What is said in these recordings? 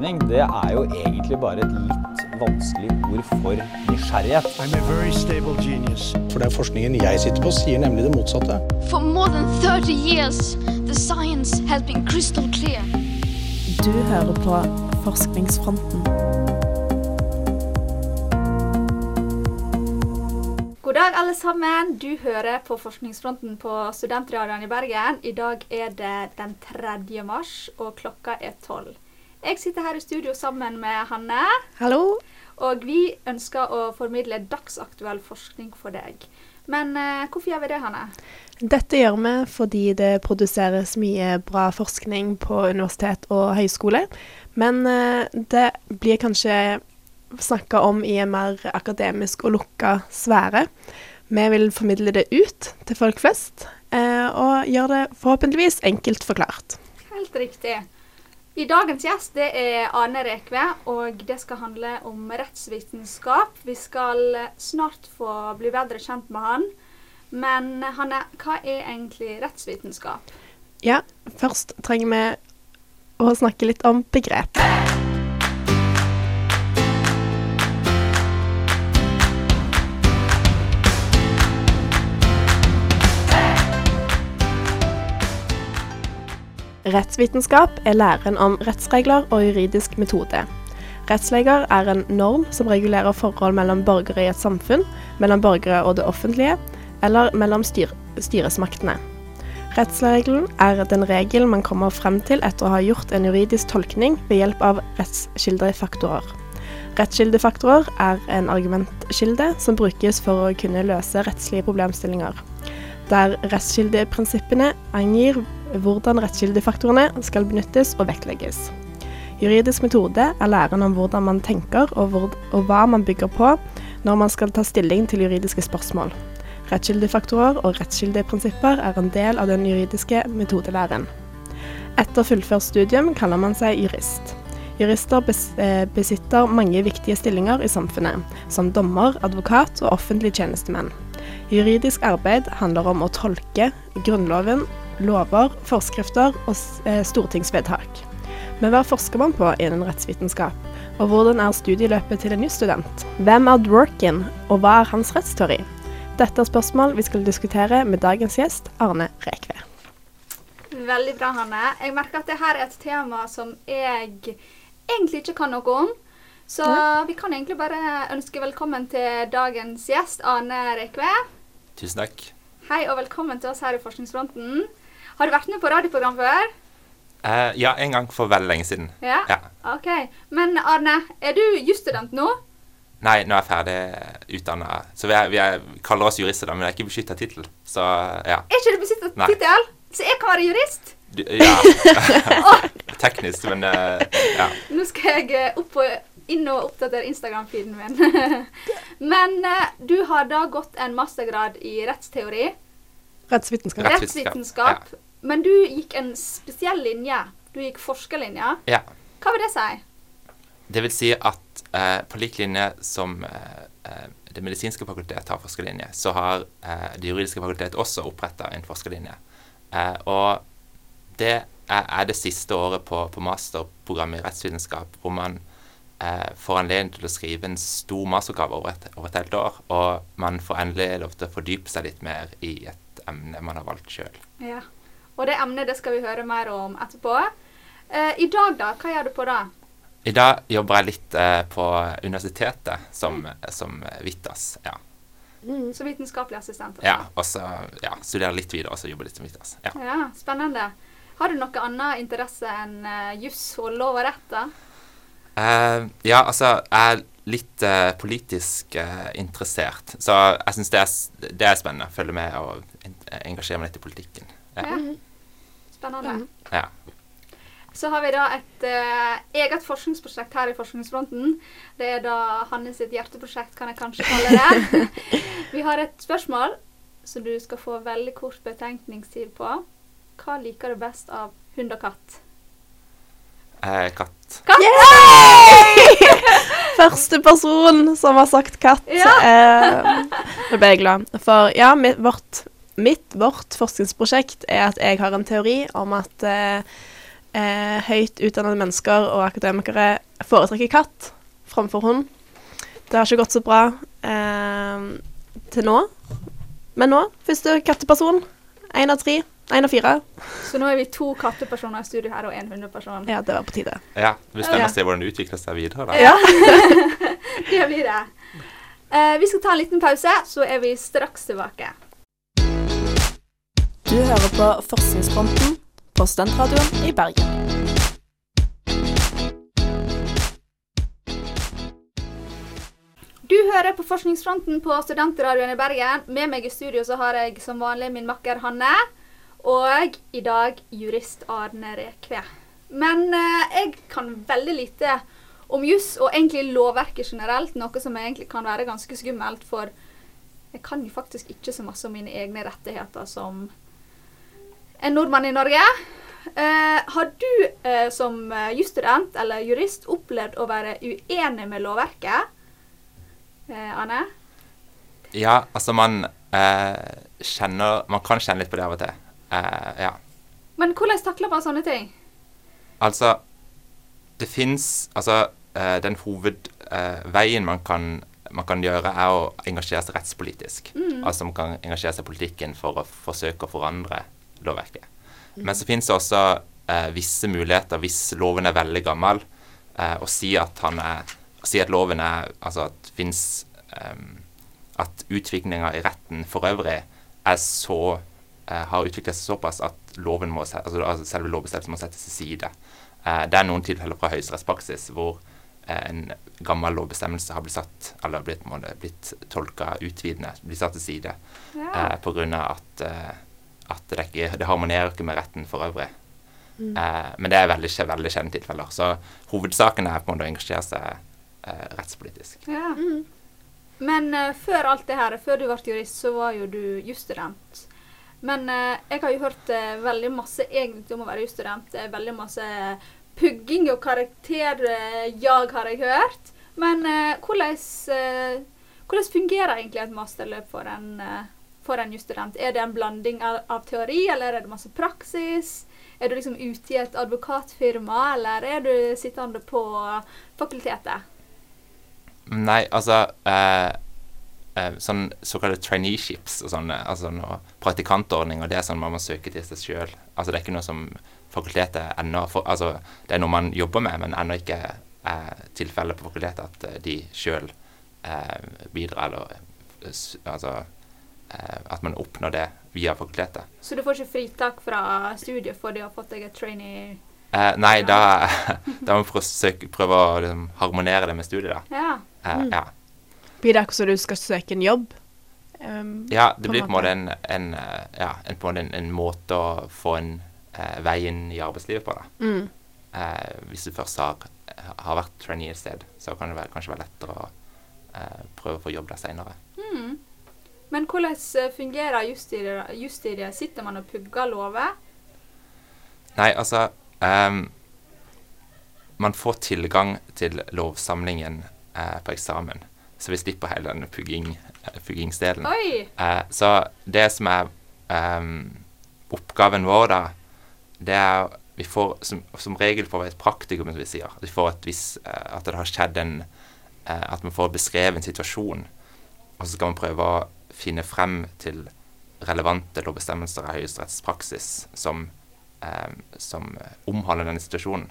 forskning, det er jo egentlig bare et litt vanskelig ord for nysgjerrighet. I'm a very stable genius. For det er forskningen jeg sitter på, sier nemlig det motsatte. For more than 30 years, the science has been crystal clear. Du hører på Forskningsfronten. God dag, alle sammen. Du hører på Forskningsfronten på Studentradioen i Bergen. I dag er det den 3. mars, og klokka er 12. Jeg sitter her i studio sammen med Hanne, Hallo. og vi ønsker å formidle dagsaktuell forskning for deg. Men eh, hvorfor gjør vi det, Hanne? Dette gjør vi fordi det produseres mye bra forskning på universitet og høyskole. Men eh, det blir kanskje snakka om i en mer akademisk og lukka sfære. Vi vil formidle det ut til folk flest, eh, og gjøre det forhåpentligvis enkelt forklart. Helt riktig. I dagens gjest det er Arne Rekve, og det skal handle om rettsvitenskap. Vi skal snart få bli bedre kjent med han. Men Hanne, hva er egentlig rettsvitenskap? Ja, først trenger vi å snakke litt om begrep. Rettsvitenskap er læren om rettsregler og juridisk metode. Rettsleger er en norm som regulerer forhold mellom borgere i et samfunn, mellom borgere og det offentlige, eller mellom styr styresmaktene. Rettsregelen er den regel man kommer frem til etter å ha gjort en juridisk tolkning ved hjelp av rettskildefaktorer. Rettskildefaktorer er en argumentkilde som brukes for å kunne løse rettslige problemstillinger, der rettskildeprinsippene angir hvordan rettskildefaktorene skal benyttes og vektlegges. Juridisk metode er læren om hvordan man tenker og, hvor, og hva man bygger på når man skal ta stilling til juridiske spørsmål. Rettskildefaktorer og rettskildeprinsipper er en del av den juridiske metodelæren. Etter fullført studium kaller man seg jurist. Jurister eh, besitter mange viktige stillinger i samfunnet, som dommer, advokat og offentlig tjenestemenn. Juridisk arbeid handler om å tolke Grunnloven, lover, forskrifter og eh, stortingsvedtak. Men hva forsker man på innen rettsvitenskap, og hvordan er studieløpet til en jusstudent? Hvem er Dworkin, og hva er hans rettsteori? Dette er spørsmål vi skal diskutere med dagens gjest, Arne Rekve. Veldig bra, Hanne. Jeg merker at dette er et tema som jeg egentlig ikke kan noe om. Så vi kan egentlig bare ønske velkommen til dagens gjest, Arne Rekve. Tusen takk. Hei og velkommen til oss her i Forskningsfronten. Har du vært med på radioprogram før? Uh, ja, en gang for veldig lenge siden. Ja? Ja. OK. Men Arne, er du jusstudent nå? Nei, nå er jeg ferdig utdanna. Så vi, er, vi er, kaller oss jurister, da, men det er ikke beskytta tittel. Så ja. Er ikke du beskytta tittel? Så jeg kan være jurist? Du, ja. Teknisk, men uh, ja. Nå skal jeg eh, opp og, inn og oppdatere Instagram-feeden min. Men uh, du har da gått en mastergrad i rettsteori, Rettsvitenskap. Rettsvitenskap, rettsvitenskap, men du gikk en spesiell linje. Du gikk forskerlinja. ja. Hva vil det si? Det vil si at eh, på lik linje som eh, eh, Det medisinske fakultet har forskerlinje, så har eh, Det juridiske fakultet også oppretta en forskerlinje. Eh, og det er, er det siste året på, på masterprogrammet i rettsvitenskap hvor man eh, får anledning til å skrive en stor masteroppgave over et, over et helt år. Og man får endelig lov til å fordype seg litt mer i et emne man har valgt sjøl. Ja. Og det emnet det skal vi høre mer om etterpå. Eh, I dag, da? Hva gjør du på da? I dag jobber jeg litt eh, på universitetet som, som Vitas. Ja. Så vitenskapelig assistent? altså. Ja, og så ja, studerer litt videre, og så jobber litt som Vitas. Ja. Ja, Spennende. Har du noe annet interesse enn uh, juss og lov og rett? da? Uh, ja, altså, jeg er litt uh, politisk uh, interessert, så jeg syns det, det er spennende å følge med og engasjere meg litt i politikken. Ja. Ja. Spennende. ja. Så har vi da et eh, eget forskningsprosjekt her i Forskningsfronten. Det er da Hanne sitt hjerteprosjekt, kan jeg kanskje kalle det. vi har et spørsmål som du skal få veldig kort betenkningstid på. Hva liker du best av hund og katt? Eh, katt. Første person som har sagt katt. Ja. Eh, Nå ble jeg glad. For ja, mitt, vårt, mitt, vårt forskningsprosjekt er at jeg har en teori om at eh, eh, høyt utdannede mennesker og akademikere foretrekker katt framfor hund. Det har ikke gått så bra eh, til nå. Men nå, første katteperson. Én av tre. Én av fire. Så nå er vi to kattepersoner i studio her og en hundeperson. Ja, det var på tide. Ja, Vi spennende Ja. se hvordan det utvikler seg videre. da. Ja. det blir det. Eh, vi skal ta en liten pause, så er vi straks tilbake. Du hører på Forskningsfronten på Studentradioen i Bergen. Du hører på Forskningsfronten på Studentradioen i Bergen. Med meg i studio så har jeg som vanlig min makker Hanne. Og i dag jurist Arne Rekve. Men eh, jeg kan veldig lite om juss og egentlig lovverket generelt, noe som egentlig kan være ganske skummelt, for jeg kan jo faktisk ikke så masse om mine egne rettigheter som en nordmann i Norge. Eh, har du eh, som eh, jusstudent eller jurist opplevd å være uenig med lovverket? Eh, Anne? Ja, altså man eh, kjenner Man kan kjenne litt på det av og til. Eh, ja. Men hvordan takler man sånne ting? Altså, det fins Altså, den hovedveien man, kan, man kan gjøre, er å engasjere seg rettspolitisk. Altså man kan engasjere seg i politikken for å forsøke å forandre lovverket. Men så finnes det også eh, visse muligheter, hvis loven er veldig gammel, eh, å si at han er å si at loven er Altså at fins eh, At utviklinga i retten for øvrig er så eh, har utviklet seg såpass at loven må, altså, altså selve lovbestemmelsen må settes til side. Eh, det er noen tilfeller fra høyesterettspraksis hvor eh, en gammel lovbestemmelse har blitt satt, eller blitt, blitt tolka utvidende, blitt satt til side Ja. pga. at, at det, ikke, det harmonerer ikke med retten for øvrig. Eh, men det er veldig, veldig sjeldne tilfeller. Så hovedsaken er på en måte å engasjere seg eh, rettspolitisk. Ja. Men eh, før alt det her, før du ble jurist, så var jo du jusstudent. Men eh, jeg har jo hørt eh, veldig masse egentlig om å være jusstudent. Det er veldig masse pugging og karakterjag har jeg hørt. Men eh, hvordan, eh, hvordan fungerer egentlig et masterløp for en, eh, for en jusstudent? Er det en blanding av, av teori, eller er det masse praksis? Er du liksom ute i et advokatfirma, eller er du sittende på fakultetet? Nei, altså eh, eh, Sånn såkalte traineeships og sånne, altså noe praktikantordninger, det er sånn man må søke til seg sjøl. Altså, det er ikke noe som fakultetet ennå Altså, det er noe man jobber med, men ennå ikke er tilfellet på fakultetet at eh, de sjøl eh, bidrar, eller eh, Altså eh, at man oppnår det via fakultetet. Så du får ikke fritak fra studiet for du har fått deg et trainee? Eh, nei, da, da må vi prøve å liksom, harmonere det med studiet, da. Ja. Eh, ja. Blir det akkurat som du skal søke en jobb? Um, Ja, det på blir på en måte. en, en, eh, ja, en, på en, måte en, en måte å få en eh, vei inn i arbeidslivet på. da. Mm. Eh, hvis du først har, har vært trainee et sted, så kan det være, kanskje være lettere å eh, prøve å få jobb der seinere. Mm. Men hvordan eh, fungerer jusstudiet? jusstudiet? Sitter man og pugger lover? Nei, altså um, Man får tilgang til lovsamlingen uh, på eksamen, så vi slipper hele den pugging, uh, puggingsdelen. Eh, så det som er um, oppgaven vår, da, det er Vi får som, som regel får vi et praktikum, som vi sier. Vi får et vis, at det har skjedd en At man får beskrevet en situasjon, og så skal man prøve å finne frem til relevante lovbestemmelser av høyesterettspraksis som, eh, som omhandler denne situasjonen.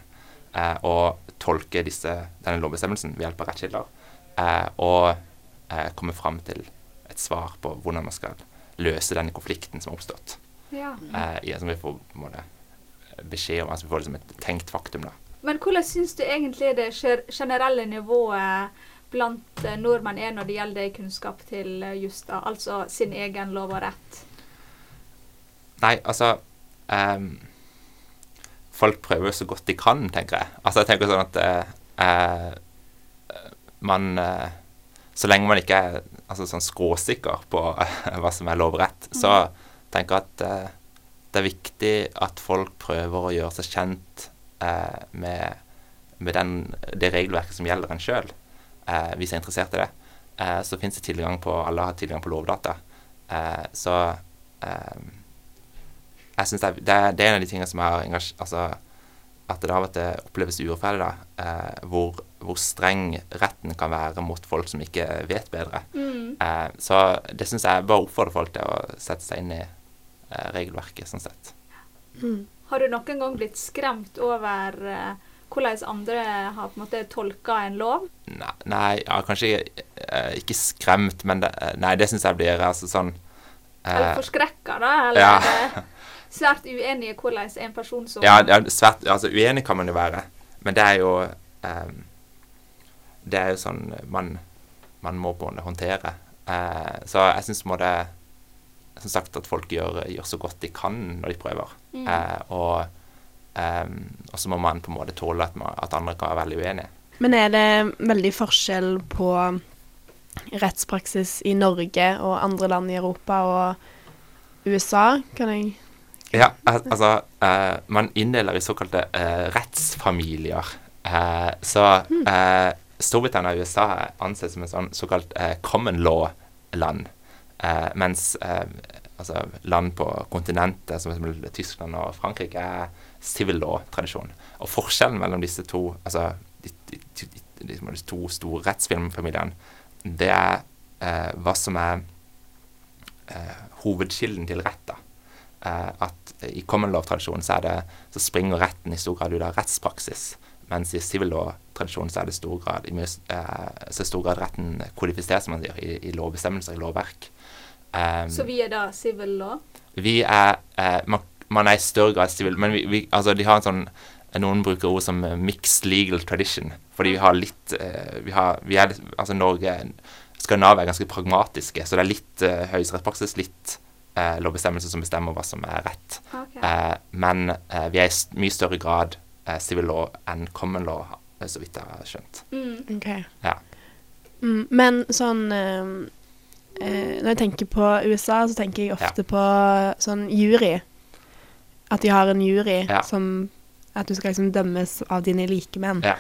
Eh, og tolke disse, denne lovbestemmelsen ved hjelp av rettskilder. Eh, og eh, komme frem til et svar på hvordan man skal løse denne konflikten som har oppstått. Ja. Eh, som vi får måte beskjed om, altså vi får det som et tenkt faktum. da. Men hvordan syns du egentlig det generelle nivået blant eh, nordmenn er når det gjelder kunnskap til eh, justa, altså sin egen lov og rett? Nei, altså um, Folk prøver så godt de kan, tenker jeg. Altså, jeg tenker sånn at uh, man uh, Så lenge man ikke er altså, sånn skråsikker på hva som er lov og rett, så tenker jeg at det er viktig at folk prøver å gjøre seg kjent med, med den, det regelverket som gjelder en sjøl, eh, hvis jeg er interessert i det. Eh, så fins det tilgang på Alle har tilgang på lovdata. Eh, så eh, jeg synes det, det, er, det er en av de tingene som har engasj- altså, at det av og til oppleves urettferdig, da, eh, hvor, hvor streng retten kan være mot folk som ikke vet bedre. Mm. Eh, så det syns jeg bare oppfordrer folk til å sette seg inn i eh, regelverket, sånn sett. Har du noen gang blitt skremt over eh, hvordan andre har på en måte tolka en lov? Nei, nei ja, kanskje eh, ikke skremt, men det, eh, nei, det syns jeg blir altså sånn eh, Eller forskrekka, da? Eller ja. svært uenig i hvordan en person som Ja, svært Altså, uenig kan man jo være, men det er jo eh, Det er jo sånn man, man må på en måte håndtere. Eh, så jeg syns må det Som sagt at folk gjør, gjør så godt de kan når de prøver. Mm. Eh, og ehm, og så må man på en måte tåle at, man, at andre kan være veldig uenige. Men er det veldig forskjell på rettspraksis i Norge og andre land i Europa og USA, kan jeg Ja, al altså uh, Man inndeler i såkalte uh, rettsfamilier. Uh, så eh, Storbritannia og USA anses som en sånn såkalt common law-land. Mens altså, land på kontinentet, som. Tyskland og Frankrike, er civil law-tradisjon. Og forskjellen mellom disse to altså de, de, de, de, de to store rettsfilmfamiliene, det er eh, hva som er eh, hovedkilden til rett. da. Eh, at i common law-tradisjonen så, det, så springer retten i stor grad ut av rettspraksis. Mens i civil law-tradisjonen så er det stor grad, i mye, eh, så stor grad retten kodifisert, som man sier, i, i lovbestemmelser, i lovverk. Um, Så vi er da civil law? vi er eh, man, man er i større grad civil, men vi, vi, altså, de har en sånn Noen bruker ord som eh, mixed legal tradition, fordi vi har litt eh, vi har, vi er, litt- Altså Norge Skandinavia er ganske pragmatiske, så det er litt uh, høyesterettspraksis, litt uh, lovbestemmelser som bestemmer hva som er rett. Okay. Uh, men uh, vi er i st- mye større grad eh, civil law enn common law, eh, så vidt jeg har skjønt. Mm. OK. Ja. Mm, men sånn eh, eh, Når jeg tenker på USA, så tenker jeg ofte på sånn jury. At de har en jury Ja. som At du skal liksom dømmes av dine likemenn. Ja.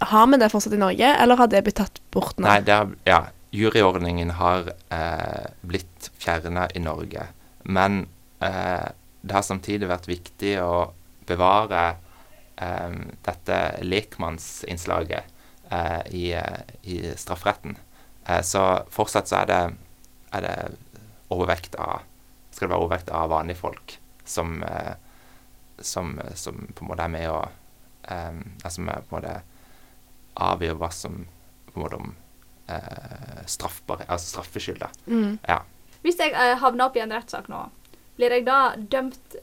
Har vi det fortsatt i Norge, eller har det blitt tatt bort nå? Nei, det har, ja, juryordningen har eh, blitt fjerna i Norge. Men eh, det har samtidig vært viktig å bevare eh, dette lekmannsinnslaget eh, i, i strafferetten. Eh, så fortsatt så er det, er det overvekt av Skal det være overvekt av vanlige folk som, eh, som, som på en måte er med å eh, altså Som på en måte avgjør hva som på en måte om eh, straffbare, altså straffskyld. Mm. Ja. Hvis jeg eh, havner opp i en rettssak nå, blir jeg da dømt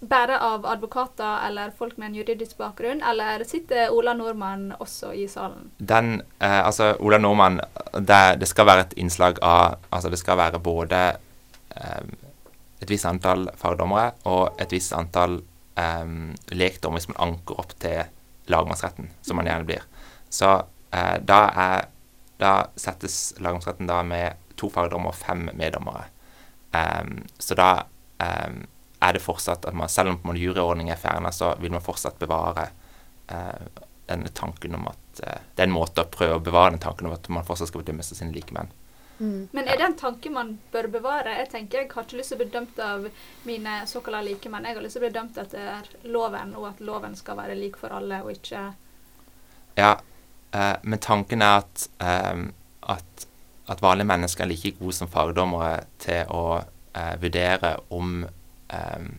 bare av advokater eller folk med en juridisk bakgrunn, eller sitter Ola Nordmann også i salen? Den, eh, altså Ola Nordmann, det, det skal være et innslag av Altså det skal være både eh, et visst antall fagdommere og et visst antall um, lekdommere som man anker opp til lagmannsretten, som man gjerne blir. Så uh, da, er, da settes lagmannsretten da med to fagdommere og fem meddommere. Um, så da um, er det fortsatt at man, selv om juryordningen er fjerna, så vil man fortsatt bevare uh, denne tanken om at uh, Det er en måte å prøve å bevare den tanken om at man fortsatt skal bedømmes av sine likemenn. Men er det en tanke man bør bevare? Jeg tenker jeg har ikke lyst til å bli dømt av mine såkalte likemenn. Jeg har lyst til å bli dømt etter loven, og at loven skal være lik for alle, og ikke Ja, eh, men tanken er at, eh, at, at vanlige mennesker er like gode som fagdommere til å eh, vurdere om eh,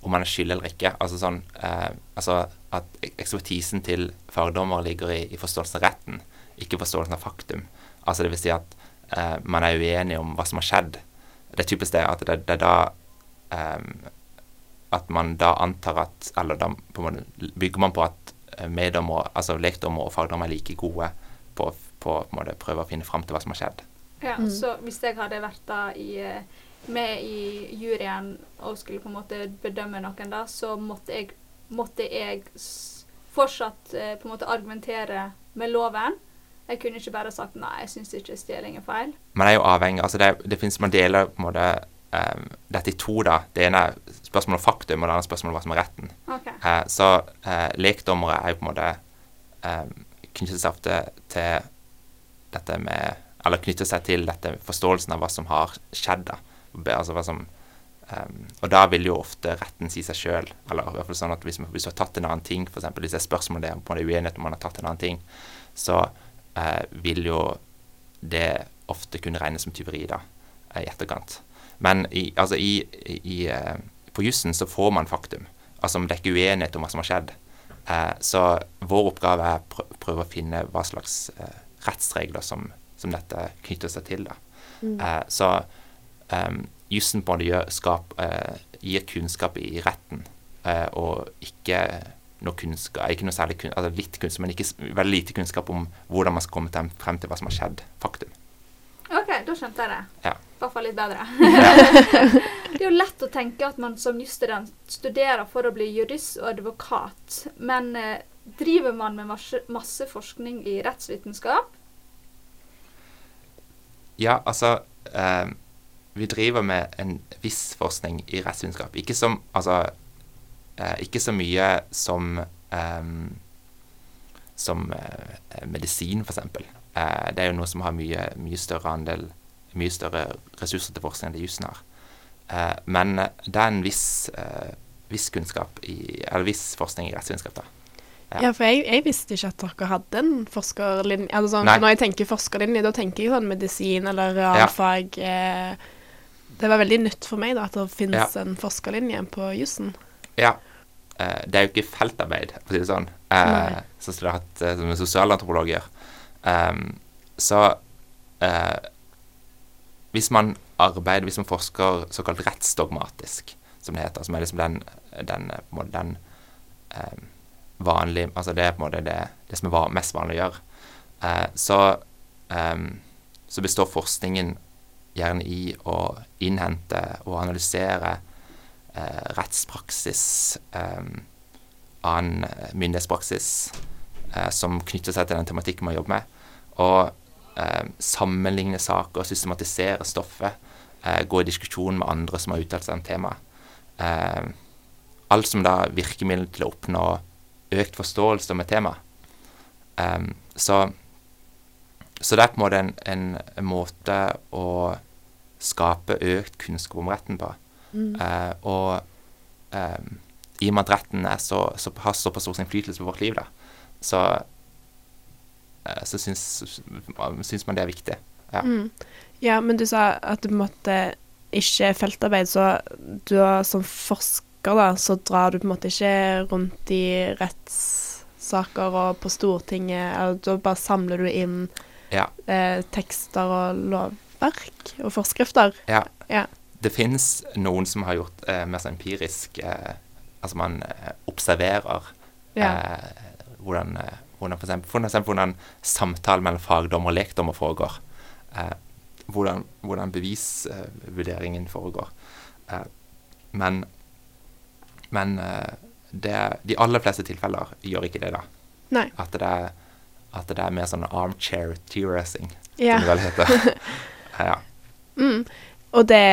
om man er skyld eller ikke. Altså sånn eh, altså at ekspertisen til fagdommere ligger i, i forståelsen av retten, ikke forståelsen av faktum. Altså det vil si at eh, man er uenig om hva som har skjedd. Det er typisk det at det, det er da eh, at man da antar at Eller da på måte bygger man på at eh, meddommer, altså lekdommer og fagdommer er like gode på, på, på måte prøve å finne fram til hva som har skjedd. Ja, Så hvis jeg hadde vært da i, eh, med i juryen og skulle på en måte bedømme noen, da, så måtte jeg, måtte jeg fortsatt eh, på en måte argumentere med loven. Jeg kunne ikke bare sagt nei, jeg syns ikke stjeling er feil. Man er jo avhengig altså det, det finnes, Man deler på en måte um, dette i to. da. Det ene er spørsmålet om faktum, og det andre spørsmålet om hva som er retten. Okay. Uh, så uh, lekdommere er jo på en måte um, knyttet seg ofte til dette med Eller knytter seg til dette forståelsen av hva som har skjedd. da. Altså hva som Um, og da vil jo ofte retten si seg sjøl, eller i hvert fall sånn at hvis, man, hvis du har tatt en annen ting, f.eks. hvis det er spørsmål der på en uenighet om man har tatt en annen ting, så eh, vil jo det ofte kunne regnes som tyveri da, eh, i etterkant. Men i, altså i, i, eh, på jussen så får man faktum. Altså det er ikke uenighet om hva som har skjedd. Eh, så vår oppgave er å prø- prøve å finne hva slags eh, rettsregler som, som dette knytter seg til. da. Eh, så um, jussen på en måte eh, gir kunnskap i retten, eh, og ikke noe kunnskap, ikke noe særlig kun, altså litt kunnskap, men ikke veldig lite kunnskap om hvordan man skal komme frem til hva som har skjedd. Faktum. OK, da skjønte jeg det. Ja. I hvert fall litt bedre. det er jo lett å tenke at man som jusstudent studerer for å bli jurist og advokat, men eh, driver man med masse, masse forskning i rettsvitenskap? Ja, altså eh, Vi driver med en viss forskning i rettsvitenskap. Ikke, som, altså, ikke så mye som som eh, medisin, f.eks. Eh, det er jo noe som har mye, mye større andel mye større ressurser til forskning enn det jussen har. Eh, men eh, det er en viss, eh, viss kunnskap i, eller viss forskning i rettsvitenskap, da. Ja. Ja, for jeg, jeg visste ikke at dere hadde en forskerlinje. Altså sånn, når jeg tenker forskerlinje, da tenker jeg sånn medisin eller realfag. Eh, det var veldig nytt for meg da, at det finnes en forskerlinje på jussen. Ja. Eh, det er jo ikke feltarbeid, for å si det sånn, eh, sånn som det har hatt eh, som en sosialantropolog gjør. Ehm, så eh, hvis man arbeider, hvis man forsker såkalt rettsdogmatisk, som det heter, som er liksom den, den, eh, måte den eh, vanlige Altså det er på en måte det, det som er mest vanlig å gjøre, eh, så, ehm, så består forskningen gjerne i å innhente og analysere rettspraksis, eh, annen eh, myndighetspraksis eh, som knytter seg til den tematikken man jobber med, og eh, sammenligne saker, systematisere stoffet, eh, gå i diskusjon med andre som har uttalt seg om temaet. Eh, alt som da virkemiddel til å oppnå økt forståelse om et tema. Eh, så, så det er på en måte en, en måte å skape økt kunnskap om retten på. Eh, og eh, i og med at retten så, så, har såpass stor innflytelse på vårt liv, da, så, eh, så syns, syns man det er viktig. Ja. Mm. Ja, men du sa at du måte ikke feltarbeid, så du har, som forsker da, så drar du på en måte ikke rundt i rettssaker og på Stortinget, eller da bare samler du inn Ja. eh, tekster og lovverk og forskrifter. ja. Ja. Det finnes noen som har gjort eh, mer sånn empirisk eh, Altså man eh, observerer Ja. eh, hvordan, eh, hvordan, for eksempel, for eksempel hvordan samtalen mellom fagdommer og lekdommer foregår. Hvordan, hvordan bevisvurderingen foregår. Eh, men men det, de aller fleste tilfeller gjør ikke det, da. Nei. At det er, at det er mer sånn armchair theorizing, Ja. som det vel heter. ja. Mm. Og det,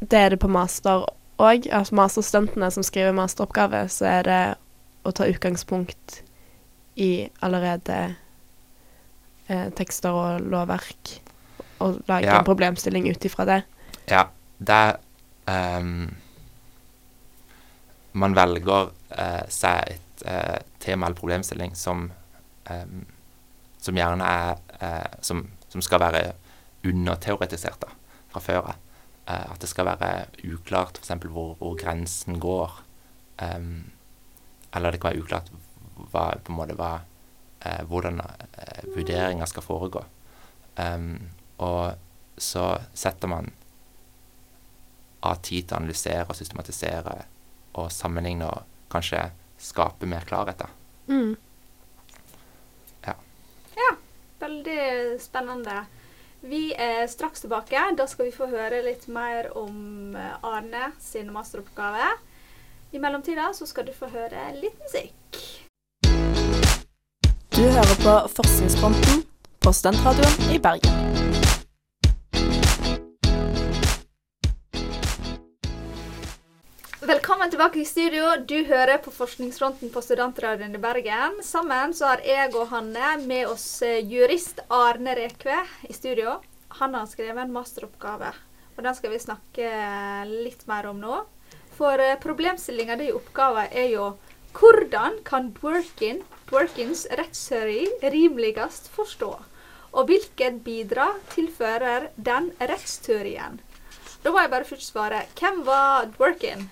det er det på master òg. Altså masterstudentene som skriver masteroppgave, så er det å ta utgangspunkt i allerede eh, tekster og lovverk, og lage Ja. en problemstilling ut ifra det. Ja, det er ehm, Man velger uh, seg et uh, tema eller problemstilling som um, som gjerne er uh, som, som skal være underteoretisert da, fra før av. Eh, at det skal være uklart f.eks. Hvor, hvor grensen går. Um, eller det kan være uklart hva, på en måte, hva, eh, hvordan eh, vurderinga skal foregå. Um, og så setter man av tid til å analysere og systematisere og sammenligne og kanskje skape mer klarhet. Mm. Veldig spennende. Vi er straks tilbake. Da skal vi få høre litt mer om eh, Arne sin masteroppgave. I mellomtida så skal du få høre litt musikk. Du hører på Forskningsfronten på Studentradioen i Bergen. Velkommen tilbake i studio. Du hører på Forskningsfronten på Studentradioen i Bergen. Sammen så har jeg og Hanne med oss eh, jurist Arne Rekve i studio. Han har skrevet en masteroppgave Og den skal vi snakke litt mer om nå. For uh, problemstillinga i oppgaven er jo hvordan kan Dworkin, Dworkins rettsteori rimeligst forstå? Og hvilket bidrag tilfører den rettsteorien? Da må jeg bare først svare. Hvem var Dworkin?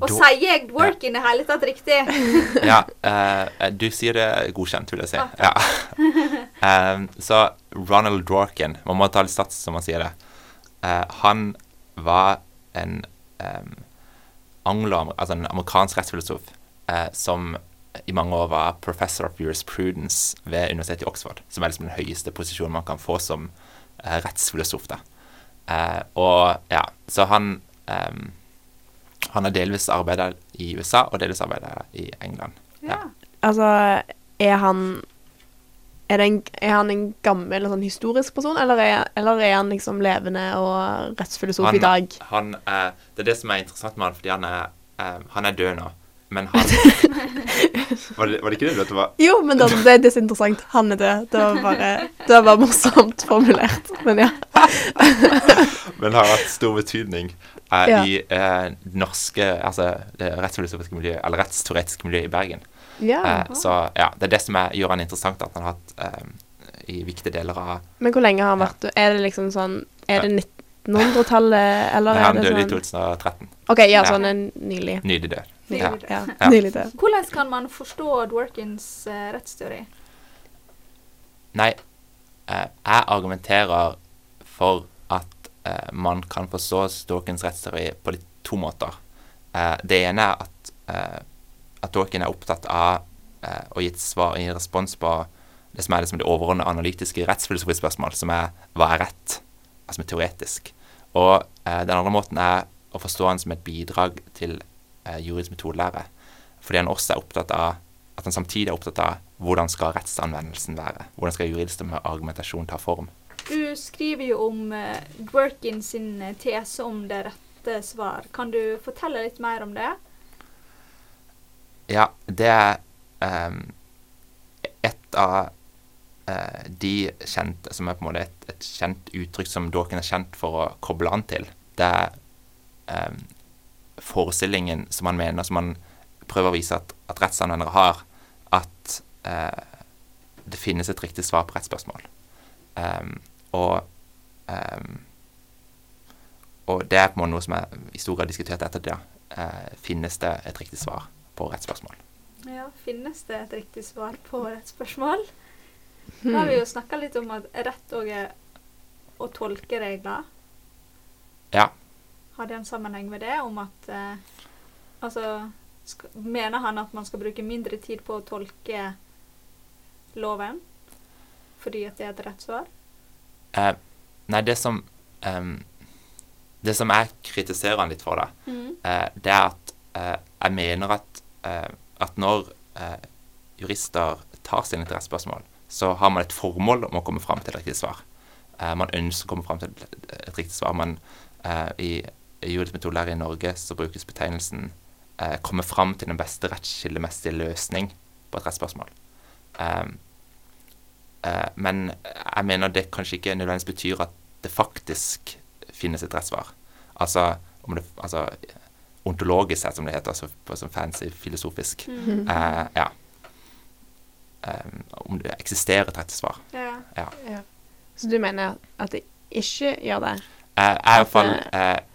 Og Da- sier jeg Dworkin i hele tatt riktig? Ja, Uh, du sier det godkjent, vil jeg si. Ja. um, så Ronald Dworkin, man må ta litt sats som man sier det, Uh, han var en um, anglo, altså en amerikansk rettsfilosof uh, som i mange år var professor of jurisprudence ved universitetet i Oxford, som er liksom den høyeste posisjonen man kan få som rettsfilosof. da. Og ja, så han em, han har delvis arbeida i USA og delvis arbeida i England. Ja. Altså, er han er, det en, er han en gammel sånn historisk person, eller er, eller er han liksom levende og rettsfilosof i dag? Han, er, det er det som er interessant med han, fordi han er, um, han er død nå. Men han var, det, var det ikke det? Det var, Jo, men det, det, det er så interessant. Han er død. Det var bare, det var morsomt formulert. Men ja. men har hatt stor betydning eh, Ja. i eh, norske Altså det rettsfilosofiske miljøet, eller rettsteoretiske miljøet i Bergen. ja. Eh, så ja, det er det som er, gjør han interessant, at han har hatt eh, i viktige deler av Men hvor lenge har han vært ja. Er det liksom sånn Er det 1900-tallet, eller Nei, er Han det døde i sånn 2013. OK, ja, Ja. sånn en nylig. Nylig død. Nylig Ja. Ja. Hvordan kan man forstå Dworkins uh, rettsteori? Nei, uh, jeg argumenterer for at uh, man kan forstå Dworkins rettsteori på de to måter. Eh, det ene er at, eh, at Dworkin er opptatt av eh, å gi et svar, i respons på det som er liksom det overordnede analytiske rettsfilosofiske spørsmål, som er hva er rett? Altså som er teoretisk. Og den andre måten er å forstå han som et bidrag til juridisk metodelære. Fordi han også er opptatt av at han samtidig er opptatt av hvordan skal rettsanvendelsen være? Hvordan skal juridisk argumentasjon ta form? Du skriver jo om uh, Dworkin sin eh, tese om det rette svar. Kan du fortelle litt mer om det? Ja, det er ehm, et av eh, de kjente Som er på en måte et, et kjent uttrykk som Dawkin er kjent for å koble an til. Det er ehm, forestillingen som han mener, som han prøver å vise at, at rettsanvendere har, at eh, det finnes et riktig svar på rettsspørsmål. Um, og um, og det er på en måte noe som er i stor grad diskutert etter det. Eh, finnes det et riktig svar på rettsspørsmål? Ja, Finnes det et riktig svar på rettsspørsmål? da har vi jo snakka litt om at rett òg er å tolke regler. Ja. Har det en sammenheng med det? Om at eh, Altså skal, Mener han at man skal bruke mindre tid på å tolke loven fordi at det er et rett svar? Eh, nei, det som eh, Det som jeg kritiserer han litt for, da, Mm. eh, det er at eh, jeg mener at, eh, at når eh, jurister tar sine interessespørsmål, så har man et formål om å komme fram til et riktig svar. Eh, man ønsker å komme fram til et, riktig svar. Eh, i, i juridisk i Norge så brukes betegnelsen eh, 'komme fram til den beste rettskildemessige løsning' på et rettsspørsmål. Um, uh, men jeg mener det kanskje ikke nødvendigvis betyr at det faktisk finnes et rettssvar. Altså, om det, altså ontologisk sett, som det heter, altså på sånn fancy filosofisk. Mm. Eh, ja. Um, om det eksisterer et rettssvar. Ja. Ja. Ja. Så du mener at det ikke gjør det? Jeg er iallfall At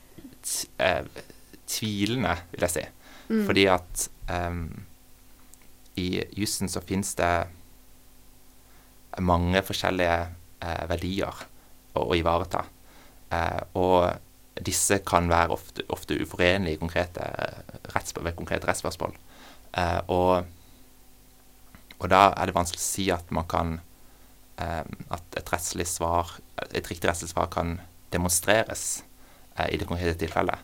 eh, eh, tvilende, vil jeg si. Mm. Fordi at eh, i jussen så fins det mange forskjellige eh, verdier å, å ivareta. Eh, og disse kan være ofte, ofte uforenlige konkrete, rettsspør- ved konkrete rettsspørsmål. Eh, og, og da er det vanskelig å si at man kan eh, At et rettslig svar, et riktig rettslig svar kan demonstreres eh, i det konkrete tilfellet.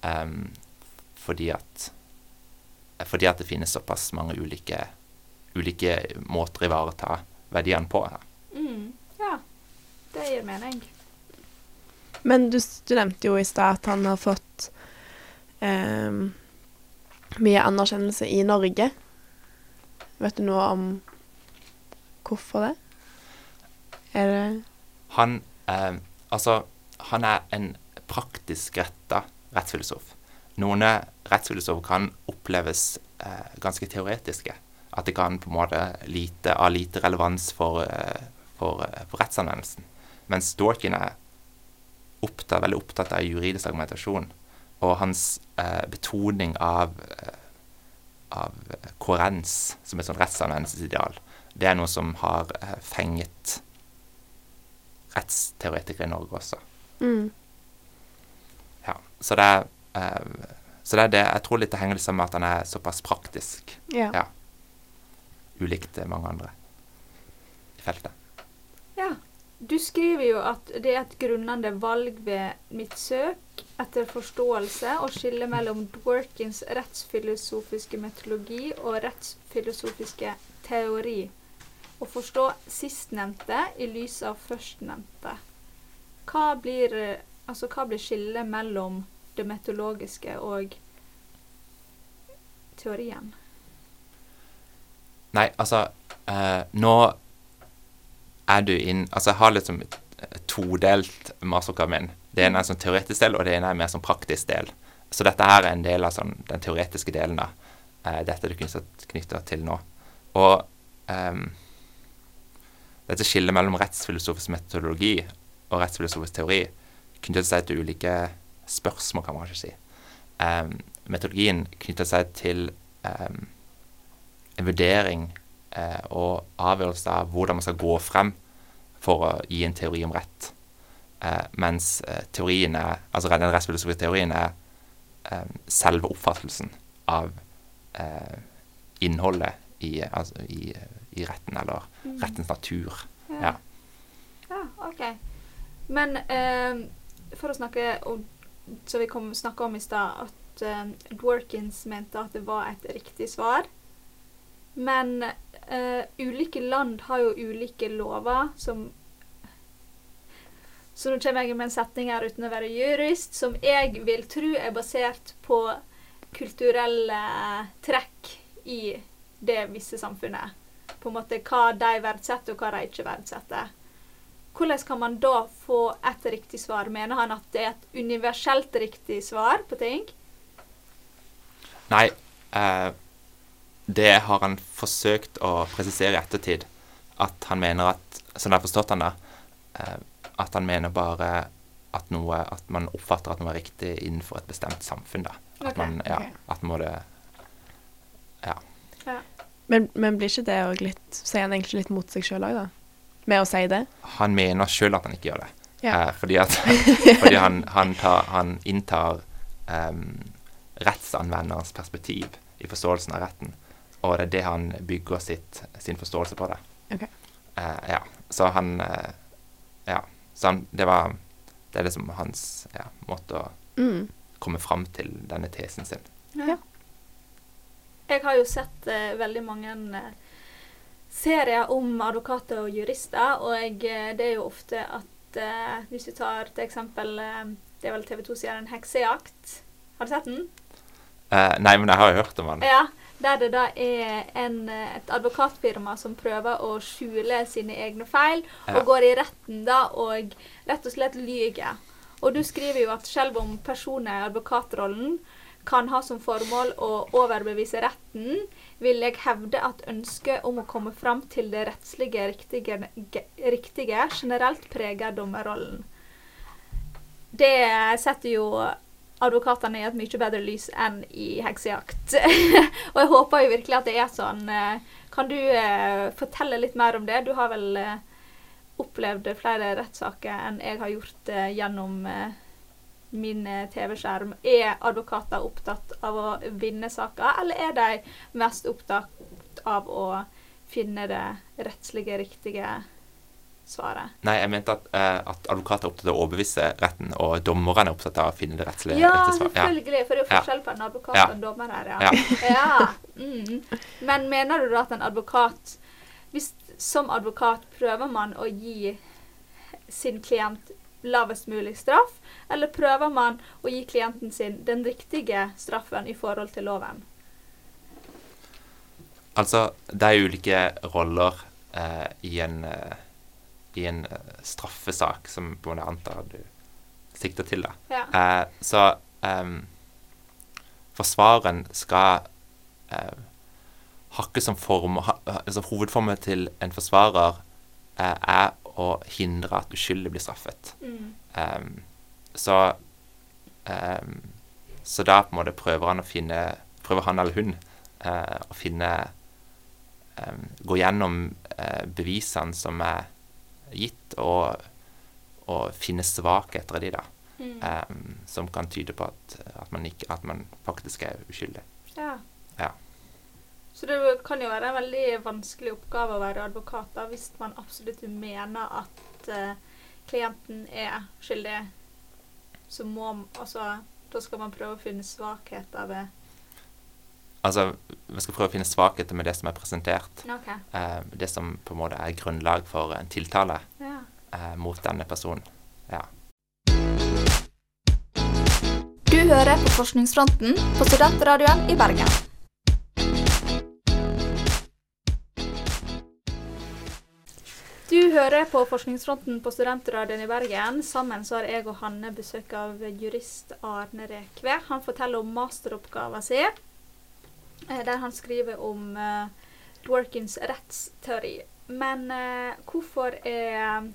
Um, fordi at fordi at det finnes såpass mange ulike, ulike måter å ivareta verdiene på. Mm. ja. Det gir mening. Men du, du nevnte jo i stad at han har fått um, mye anerkjennelse i Norge. Vet du noe om hvorfor det? Er det Han um, Altså, han er en praktisk retta rettsfilosof. Noen rettsfilosofer kan oppleves eh, ganske teoretiske. At det kan på en måte lite, ha lite relevans for, eh, for, eh, for rettsanvendelsen. Mens Dorkin er opptatt, veldig opptatt av juridisk argumentasjon. Og hans eh, betoning av, eh, av koherens som et sånt rettsanvendelsesideal, det er noe som har eh, fenget rettsteoretikere i Norge også. Mm. Ja, så det er eh, så det er det, jeg tror litt det henger sammen med at han er såpass praktisk. Ja. Ja. Ulikt eh, mange andre i feltet. Ja. Du skriver jo at det er et grunnende valg ved mitt søk etter forståelse å skille mellom Dworkins rettsfilosofiske metodologi og rettsfilosofiske teori. Å forstå sistnevnte i lys av førstnevnte. Hva blir, eh, altså, hva blir skillet mellom det meteorologiske og teorien? Nei, altså eh, Nå er du inn Altså, jeg har liksom todelt masteroppgave min. Det ene er en sånn teoretisk del, og det ene er en mer sånn praktisk del. Så dette her er en del av sånn, den teoretiske delen av eh, dette du knytter til nå. Og eh, dette skillet mellom rettsfilosofisk metodologi og rettsfilosofisk teori knytter seg til ulike spørsmål, kan man kanskje si. Um, metodologien knytter seg til um, en vurdering uh, og avgjørelse av hvordan man skal gå frem for å gi en teori om rett. Uh, mens eh, teorien er, altså den rettsfilosofiske teorien er um, selve oppfattelsen av uh, innholdet i, altså, i, i retten, eller rettens natur. Ja. Ja, OK. Men for å snakke om som vi kom snakka om i stad at uh, Dworkins mente at det var et riktig svar. Men uh, ulike land har jo ulike lover som Så nå kommer jeg med en setning her uten å være jurist, som jeg vil tro er basert på kulturelle trekk i det visse samfunnet. På en måte hva de verdsetter, og hva de ikke verdsetter. Hvordan kan man da få et riktig svar? Mener han at det er et universelt riktig svar på ting? Nei, eh, det har han forsøkt å presisere i ettertid. At han mener at Sånn jeg har forstått han da. Eh, at han mener bare at, noe, at man oppfatter at noe er riktig innenfor et bestemt samfunn. da. At okay, man, ja, okay. at må det Ja. Men, men blir ikke det òg litt Sier han egentlig litt mot seg sjøl òg, da? Med å si det? Han mener sjøl at han ikke gjør det. Ja. Eh, fordi at, fordi han, han, tar, han inntar um, rettsanvenderens perspektiv i forståelsen av retten. Og det er det han bygger sitt, sin forståelse på. det. Okay. Eh, ja. Så han eh, Ja. Så han, det var Det er liksom hans ja, måte å Mm. komme fram til denne tesen sin. Ja. Jeg har jo sett eh, veldig mange eh, serier om advokater og jurister, og eh, det er jo ofte at eh, Hvis vi tar til eksempel eh, Det er vel TV 2 sier en heksejakt. Har du sett den? Eh, nei, men jeg har jo hørt om den. Ja. Der det da er en, eh, et advokatfirma som prøver å skjule sine egne feil, Ja. og går i retten da og rett og slett lyger. Og du skriver jo at selv om personer i advokatrollen kan ha som formål å overbevise retten, vil jeg hevde at ønsket om å komme fram til det rettslige riktige, riktige generelt preger dommerrollen. Det setter jo advokatene i et mye bedre lys enn i heksejakt. og jeg håper jo virkelig at det er sånn. Kan du eh, fortelle litt mer om det? Du har vel eh, opplevd flere rettssaker enn jeg har gjort eh, gjennom min eh, TV-skjerm. Er advokater opptatt av å vinne saker, eller er de mest opptatt av å finne det rettslige, riktige svaret? Nei, jeg mente at, eh, at advokater er opptatt av å overbevise retten, og dommerne er opptatt av å finne det rettslige Ja, riktige svaret. Ja. selvfølgelig. For det er jo forskjell på en advokat Ja. og en dommer her, ja. Ja. ja. Mm. Men mener du da at en advokat hvis, Som advokat prøver man å gi sin klient lavest mulig straff, eller prøver man å gi klienten sin den riktige straffen i forhold til loven? Altså, det er ulike roller eh, i en, eh, i en eh, straffesak som på en antar du sikter til. da. Ja. Eh, så ehm, forsvareren skal eh, ha som form ha, altså Hovedformen til en forsvarer eh, er å hindre at uskyldige blir straffet. Mm. Um, så um, Så da på en måte prøver han å finne Prøver han eller hun uh, å finne um, Gå gjennom uh, bevisene som er gitt, og, og finne svakheter i de, da. Mm. ehm, som kan tyde på at, at, man ikke, at man faktisk er uskyldig. Ja. Så det kan jo være en veldig vanskelig oppgave å være advokat da, hvis man absolutt mener at uh, klienten er skyldig. Så må altså, Da skal man prøve å finne svakheter ved Altså, vi skal prøve å finne svakheter med det som er presentert. Okay. Uh, det som på en måte er grunnlag for en tiltale Ja. uh, mot denne personen. Ja. Du hører på Forskningsfronten på Studentradioen i Bergen. Du hører på Forskningsfronten på Studentradioen i Bergen. Sammen så har jeg og Hanne besøk av jurist Arne Rekve. Han forteller om masteroppgaven sin, eh, der han skriver om uh, Dworkins rettsteori. Men eh, hvorfor er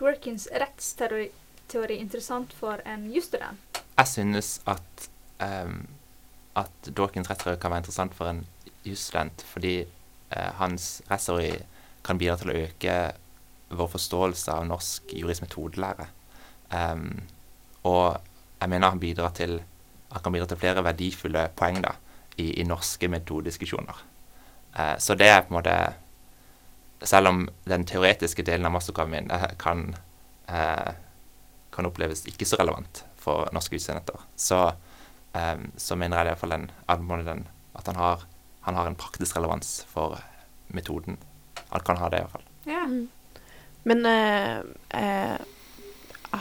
Dworkins rettsteori teori interessant for en jusstudent? Jeg synes at, um, at Dworkins rettsteori kan være interessant for en jusstudent, fordi eh, hans rettsteori kan bidra til å øke vår forståelse av norsk juridisk metodelære. Um, og jeg mener han, bidrar til, han kan bidra til flere verdifulle poeng da, i, i norske metodediskusjoner. Uh, så det er på en måte Selv om den teoretiske delen av masteroppgaven min eh, kan, uh, kan oppleves ikke så relevant for norske jusstudenter, så, um, så mener jeg i hvert fall den, at den, at han har, han har en praktisk relevans for metoden. Han kan ha det, i hvert fall. Ja. Men eh, eh,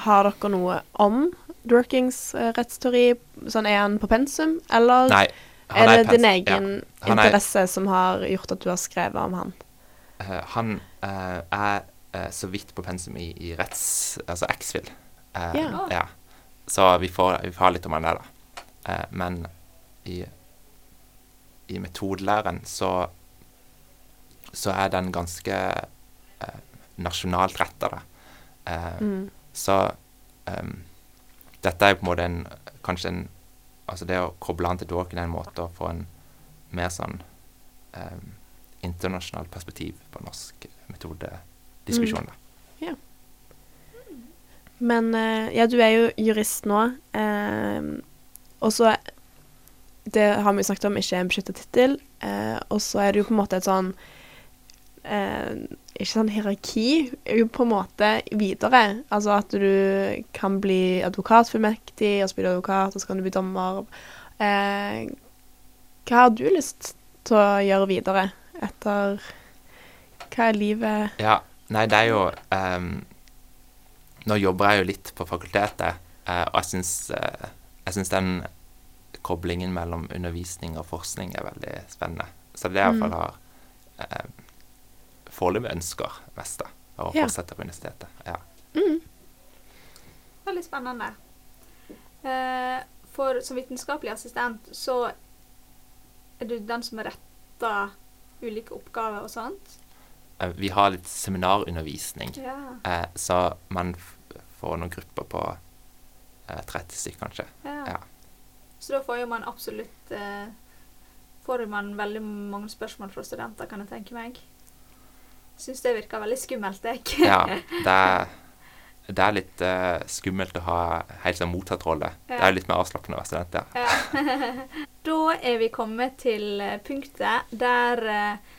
har dere noe om Dworkings eh, rettsteori? Sånn, er han på pensum, eller Nei, han er det din egen ja, interesse er- som har gjort at du har skrevet om han? Uh, han uh, er uh, så vidt på pensum i, i retts... Altså X-Fill. Eh, Ja. ja. Så vi får, vi får litt om han der, da. Men i, i metodelæren så så er den ganske nasjonalt retta, da. Eh, Mm. Så um, dette er på en måte en Kanskje en Altså det å koble an til Dawkin er en måte å få en mer sånn um, internasjonalt perspektiv på norsk metodediskusjon. da. Ja. Men eh, ja, du er jo jurist nå, eh, og så Det har vi snakket om, ikke en beskytta tittel. Eh, og så er det jo på en måte et sånn eh, Ikke sånn hierarki, jo på en måte videre. Altså at du kan bli advokatfullmektig, og så blir du advokat, og så kan du bli dommer. Eh, hva har du lyst til å gjøre videre etter Hva er livet Ja, nei, det er jo um, Nå jobber jeg jo litt på fakultetet, uh, og jeg syns, uh, jeg syns den koblingen mellom undervisning og forskning er veldig spennende. Så det er Mm. iallfall har eh, foreløpig ønsker mest, da. Å Ja. fortsette på universitetet. Ja. mm. Veldig spennende. Eh, for som vitenskapelig assistent så er du den som retter ulike oppgaver og sånt. Eh, Vi har litt seminarundervisning, Ja. eh, så man får noen grupper på eh, 30 stykker, kanskje. ja. Ja. Så da får jo man absolutt Får man veldig mange spørsmål fra studenter, kan jeg tenke meg. Syns det virker veldig skummelt, jeg. Ja, det er, det er litt uh, skummelt å ha helt sånn mottatt rolle. Det Ja. er litt mer avslappende å være student, ja. Ja. da er vi kommet til eh, punktet der uh,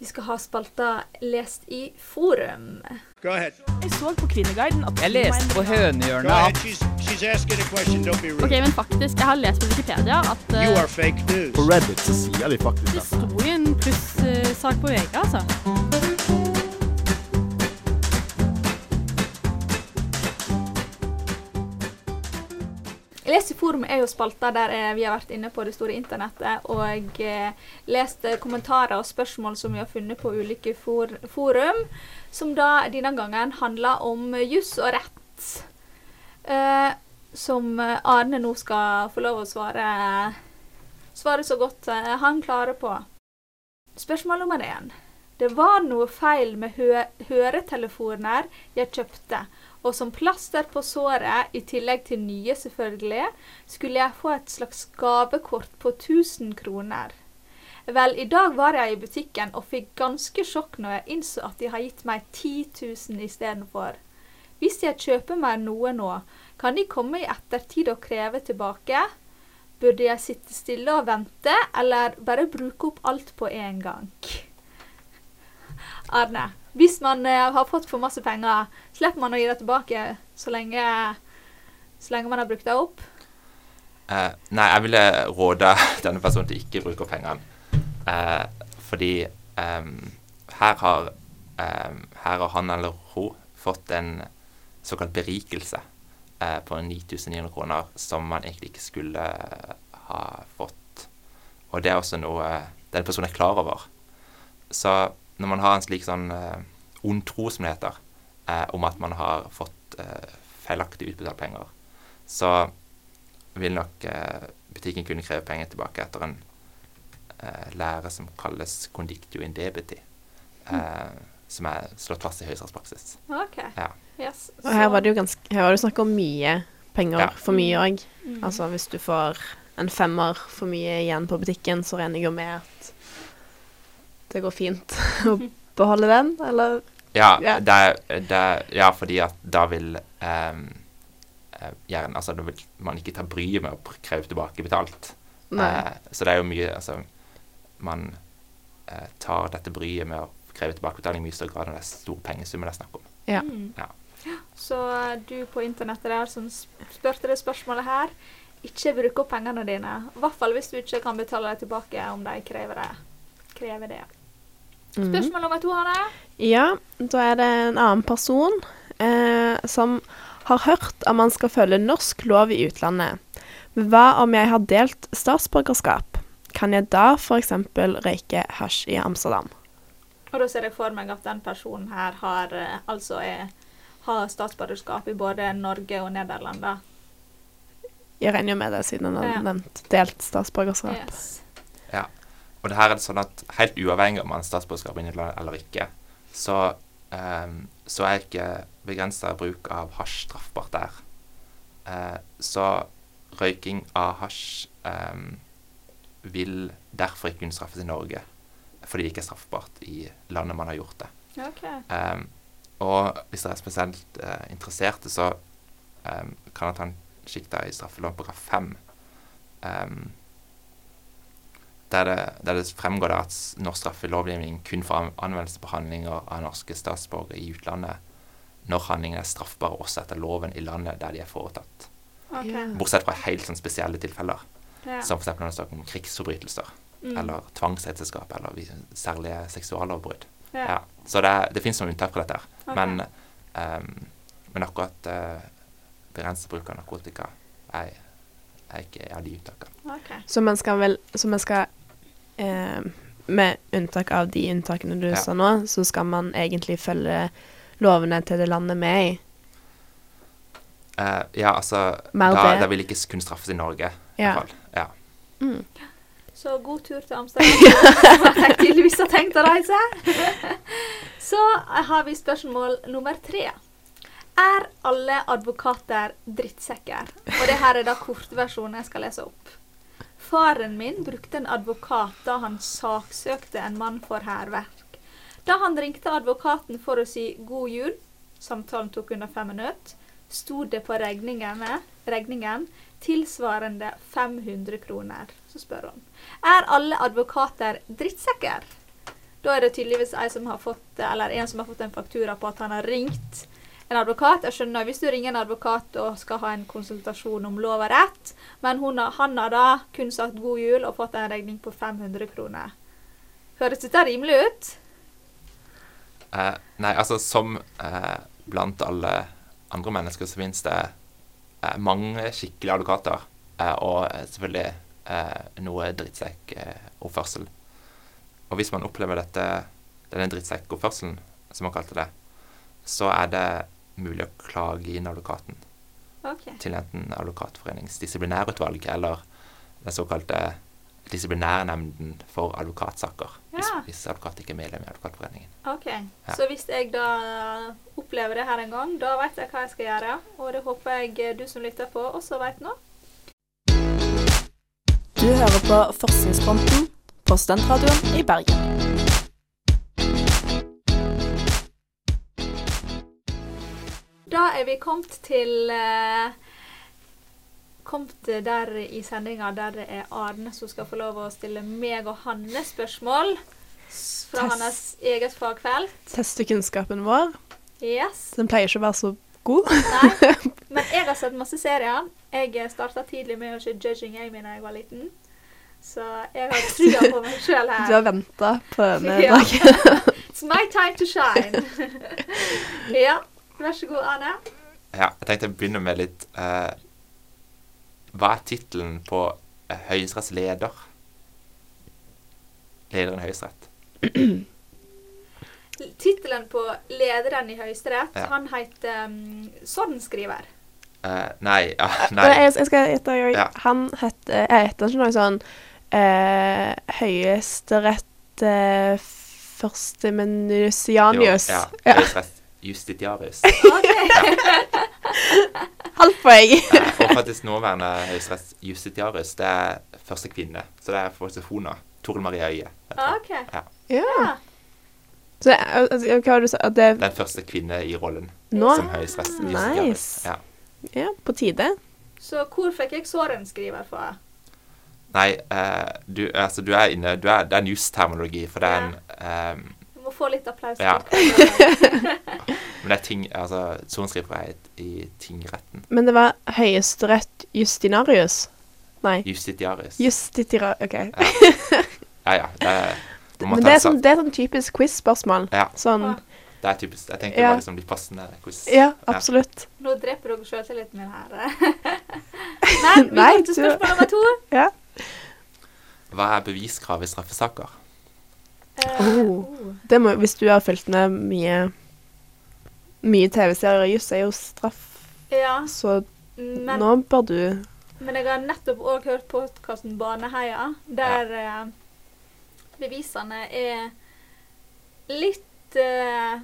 vi skal ha spalta 'Lest i forum'. Go ahead. Jeg så på Kvinneguiden at Jeg leste på Hønehjørnet at. Ok, men faktisk, jeg har lest på Wikipedia at news. På Reddit så sier de faktisk det det. pluss uh, plussak på VG, altså. Les er jo spalta der eh, vi har vært inne på det store internettet og eh, lest eh, kommentarer og spørsmål som vi har funnet på ulike for forum, som da denne gangen handler om juss og rett. eh, som Arne nå skal få lov å svare, svare så godt han klarer på. Spørsmål nummer én. Det var noe feil med hø høretelefoner jeg kjøpte, og som plaster på såret, i tillegg til nye selvfølgelig, skulle jeg få et slags gavekort på 1000 kroner. Vel, i dag var jeg i butikken og fikk ganske sjokk når jeg innså at de har gitt meg 10 000 istedenfor. Hvis jeg kjøper meg noe nå, kan de komme i ettertid og kreve tilbake? Burde jeg sitte stille og vente, eller bare bruke opp alt på en gang? Arne, hvis man eh, har fått for masse penger, slipper man å gi det tilbake så lenge, så lenge man har brukt det opp? Uh, nei, jeg ville råde denne personen til ikke bruke opp pengene. Uh, fordi um, her har um, her har han eller hun fått en såkalt berikelse uh, på 9900 kroner som man egentlig ikke skulle ha fått. Og det er også noe den personen er klar over. Så når man har en slik sånn eh, ond tro, som det heter, eh, om at man har fått eh, feilaktig utbetalt penger, så vil nok eh, butikken kunne kreve penger tilbake etter en eh, lære som kalles condictio in debiti, eh, som er slått fast i høyesterettspraksis. OK. Ja. Yes. Og her var det jo ganske, her var det snakk om mye penger Ja. for mye òg. Mm. Altså hvis du får en femmer for mye igjen på butikken, så regner jeg jo med at det går fint å beholde den, eller Ja, Ja. Det, det, ja fordi at da vil ehm, eh, gjerne, altså da vil man ikke ta bryet med å kreve tilbake betalt. Nei. Eh, så det er jo mye Altså, man uh, tar dette bryet med å kreve tilbakebetaling i mye større grad enn det er store pengesummer det er snakk om. Ja. Mm. Ja. Så eh, du på internettet der som sp- spurte det spørsmålet her, ikke bruk opp pengene dine. I hvert fall hvis du ikke kan betale dem tilbake om de krever det. Krever det. Mhm. Spørsmål nummer to, Hanne. Ja, da er det en annen person eh, som har hørt at man skal følge norsk lov i utlandet. Hva om jeg har delt statsborgerskap? Kan jeg da f.eks. røyke hasj i Amsterdam? Og da ser jeg for meg at den personen her har eh, altså er, har statsborgerskap i både Norge og Nederland. da. Jeg regner jo med det, siden han har Ja. nevnt delt statsborgerskap. Yes. Ja. Og det her er det sånn at helt uavhengig om man har statsborgerskap eller ikke, så, um, så er ikke begrensa bruk av hasj straffbart der. Uh, så røyking av hasj um, vil derfor ikke kunne straffes i Norge, fordi det ikke er straffbart i landet man har gjort det. Okay. Um, og hvis dere er spesielt uh, interesserte, så kan dere ta en kikk i straffeloven paragraf 5. ehm, der, det, der det fremgår at norsk straffelovgivning kun får an- anvendelse på handlinger av norske statsborgere i utlandet når handlingene er straffbare også etter loven i landet der de er foretatt. Okay. Bortsett fra helt sånn spesielle tilfeller, Ja. som f.eks. når det er om krigsforbrytelser Mm. eller tvangsekteskap eller særlige seksuallovbrudd. Ja. Ja. Så det, det finnes noen unntak fra dette. her. Men, um, men akkurat uh, begrenset bruk av narkotika er, er ikke av de unntakene. Okay. Så man skal vel Så man skal eh, Med unntak av de unntakene du Ja. sa nå, så skal man egentlig følge lovene til det landet vi er i. Uh, ja, altså da, da vil ikke kun straffes i Norge, i Ja. hvert fall. Ja. Mm. Så god tur til Amsterdam. som har tenkt- tydeligvis har tenkt å reise. Så har vi spørsmål nummer tre. Er alle advokater drittsekker? Og det her er da kortversjonen jeg skal lese opp. Faren min brukte en advokat da han saksøkte en mann for hærverk. Da han ringte advokaten for å si 'god jul', samtalen tok under fem minutter, sto det på regningen tilsvarende 500 kroner. Så spør hun. Er alle advokater drittsekker? Da er det tydeligvis en som har fått, en som har fått en faktura på at han har ringt en advokat. Jeg skjønner, Hvis du ringer en advokat og skal ha en konsultasjon om lov og rett, men har, han har da kun sagt god jul og fått en regning på 500 kroner. Høres dette rimelig ut? Eh, nei, altså som eh, blant alle andre mennesker så finnes det eh, mange skikkelige advokater, eh, og eh, selvfølgelig eh, noe drittsekkoppførsel. og hvis man opplever dette, denne drittsekkoppførselen, som man kalte det, så er det mulig å klage inn advokaten. okay. til enten Advokatforeningens disiplinærutvalg eller den såkalte disiplinærnemnden for advokatsaker. Hvis, Ja. hvis advokat ikke er medlem i Advokatforeningen. Ok, Ja. Så hvis jeg da opplever det her en gang, da vet jeg hva jeg skal gjøre. Og det håper jeg du som lytter på, også vet nå. Du hører på Forskningsfronten på Studentradioen i Bergen. Da er vi kommet til eh, Kommet der i sendinga der det er Arne som skal få lov å stille meg og Hanne spørsmål fra Test. hans eget fagfelt. Teste kunnskapen vår. Yes. Den pleier ikke å være så god. Nei. Men jeg har sett masse serier. Jeg starta tidlig med å se Judging Amy da jeg var liten. Så jeg har trua på meg sjøl her. Du har venta på denne dagen. It's my time to shine. ja, vær så god, Arne. Ja, jeg tenkte å begynne med litt eh, Hva er tittelen på eh, Høyesteretts leder? Lederen i Høyesterett. Tittelen på lederen i Høyesterett, Ja. han heter um, sordenskriver. Uh, nei, ja, nei. Jeg, jeg skal gjette, jeg. Ja. Han heter Jeg heter ikke noe sånn uh, Høyesterett uh, førstemenusianius. Ja. Høyesterett justitiarius. Halvt poeng. Og faktisk nåværende Høyesteretts justitiarius, det er første kvinne. Så det er faktisk hona. Toril Maria Øie. Okay. OK. Ja. ja. Så altså, hva har du sagt? At det Den første kvinne i rollen Nå? som Høyesteretts justitiarius. Nice. Ja. Ja, på tide. Så hvor fikk jeg sorenskriver fra? Nei, uh, du, altså, du er inne du er, Det er en justerminologi, for det er en ehm, Må få litt applaus. Ja. Men det er ting Altså, sorenskriver er i, i tingretten. Men det var Høyesterett Justinarius? Nei. Justitiarius. Justitira... OK. Ja, ja. Det er, Men det er sånn, det er sånn typisk quiz-spørsmål. Ja. Sånn Det er typisk. Jeg tenkte Ja. det var liksom litt passende quiz. Ja, absolutt. Nå dreper dere sjøltilliten min her. Men vi Nei, går til spørsmål nummer to. Ja. Hva er beviskrav i straffesaker? Eh, Oh. Det må, hvis du har fulgt med mye Mye TV-serier og juss, er jo straff, Ja, så men, nå bør du men jeg har nettopp òg hørt podkasten Baneheia, der eh, bevisene er litt eh,